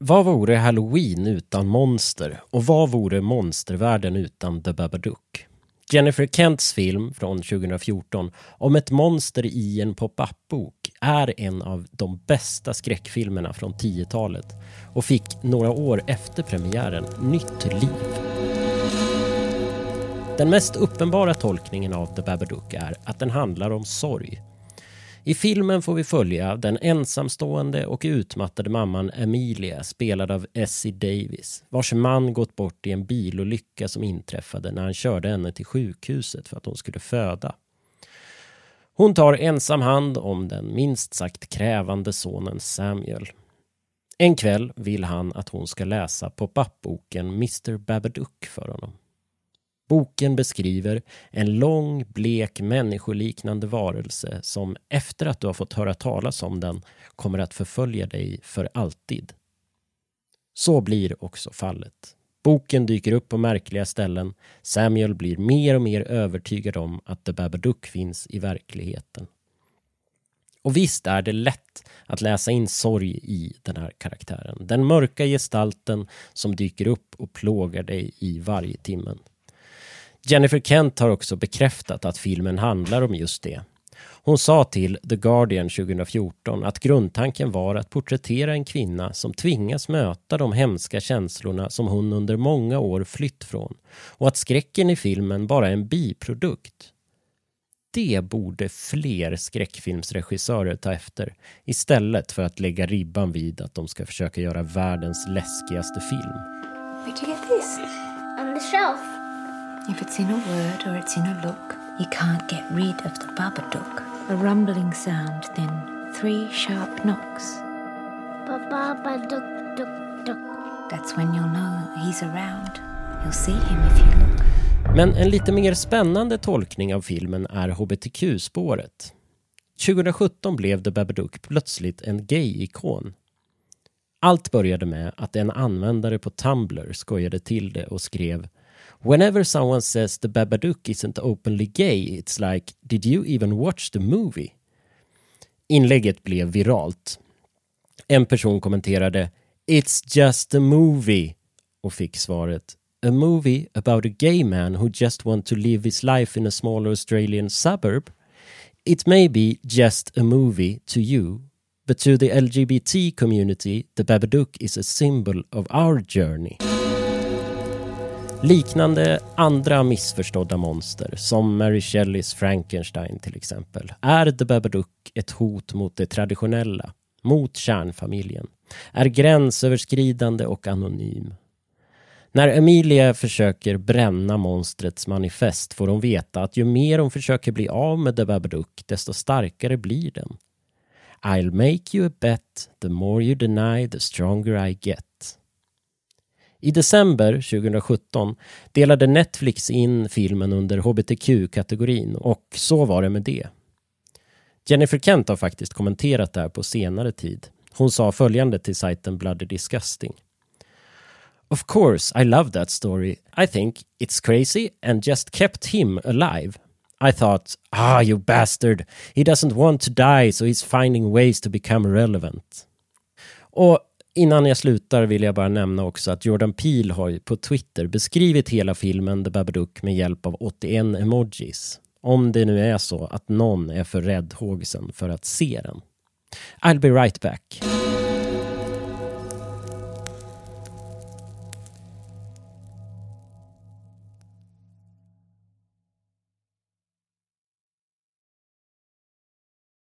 Vad vore Halloween utan monster? Och vad vore monstervärlden utan The Babadook? Jennifer Kents film från 2014 om ett monster i en pop-up-bok är en av de bästa skräckfilmerna från 10-talet och fick några år efter premiären nytt liv. Den mest uppenbara tolkningen av The Babadook är att den handlar om sorg i filmen får vi följa den ensamstående och utmattade mamman Emilia spelad av Essie Davis vars man gått bort i en bilolycka som inträffade när han körde henne till sjukhuset för att hon skulle föda. Hon tar ensam hand om den minst sagt krävande sonen Samuel. En kväll vill han att hon ska läsa pop-up-boken Mr Babadook för honom. Boken beskriver en lång, blek, människoliknande varelse som efter att du har fått höra talas om den kommer att förfölja dig för alltid. Så blir också fallet. Boken dyker upp på märkliga ställen. Samuel blir mer och mer övertygad om att The Babadook finns i verkligheten. Och visst är det lätt att läsa in sorg i den här karaktären. Den mörka gestalten som dyker upp och plågar dig i varje timmen. Jennifer Kent har också bekräftat att filmen handlar om just det. Hon sa till The Guardian 2014 att grundtanken var att porträttera en kvinna som tvingas möta de hemska känslorna som hon under många år flytt från och att skräcken i filmen bara är en biprodukt. Det borde fler skräckfilmsregissörer ta efter istället för att lägga ribban vid att de ska försöka göra världens läskigaste film. Where'd you get this? On the shelf. If it's in a word or it's in a look, you can't get rid of the Babadook. A rumbling sound, then three sharp knocks. Babadook, dook, dook. That's when you'll know he's around. You'll see him if you look. Men en lite mer spännande tolkning av filmen är hbtq-spåret. 2017 blev The Babadook plötsligt en gay-ikon. Allt började med att en användare på Tumblr skojade till det och skrev Whenever someone says the Babadook isn't openly gay, it's like, did you even watch the movie? Inlägget blev viralt. En person kommenterade It's just a movie och fick svaret A movie about a gay man who just want to live his life in a small Australian suburb? It may be just a movie to you, but to the LGBT community, the Babadook is a symbol of our journey. Liknande andra missförstådda monster, som Mary Shelleys Frankenstein till exempel, är The Babadook ett hot mot det traditionella, mot kärnfamiljen, är gränsöverskridande och anonym. När Emilia försöker bränna monstrets manifest får hon veta att ju mer hon försöker bli av med The Babadook, desto starkare blir den. I'll make you a bet, the more you deny the stronger I get. I december 2017 delade Netflix in filmen under hbtq-kategorin och så var det med det. Jennifer Kent har faktiskt kommenterat det här på senare tid. Hon sa följande till sajten Bloody Disgusting. Of course, I love that story. I think it's crazy and just kept him alive. I thought, ah, you bastard. He doesn't want to die, so he's finding ways to become relevant. Och Innan jag slutar vill jag bara nämna också att Jordan Peele har på Twitter beskrivit hela filmen The Babadook med hjälp av 81 emojis. Om det nu är så att någon är för räddhågsen för att se den. I'll be right back.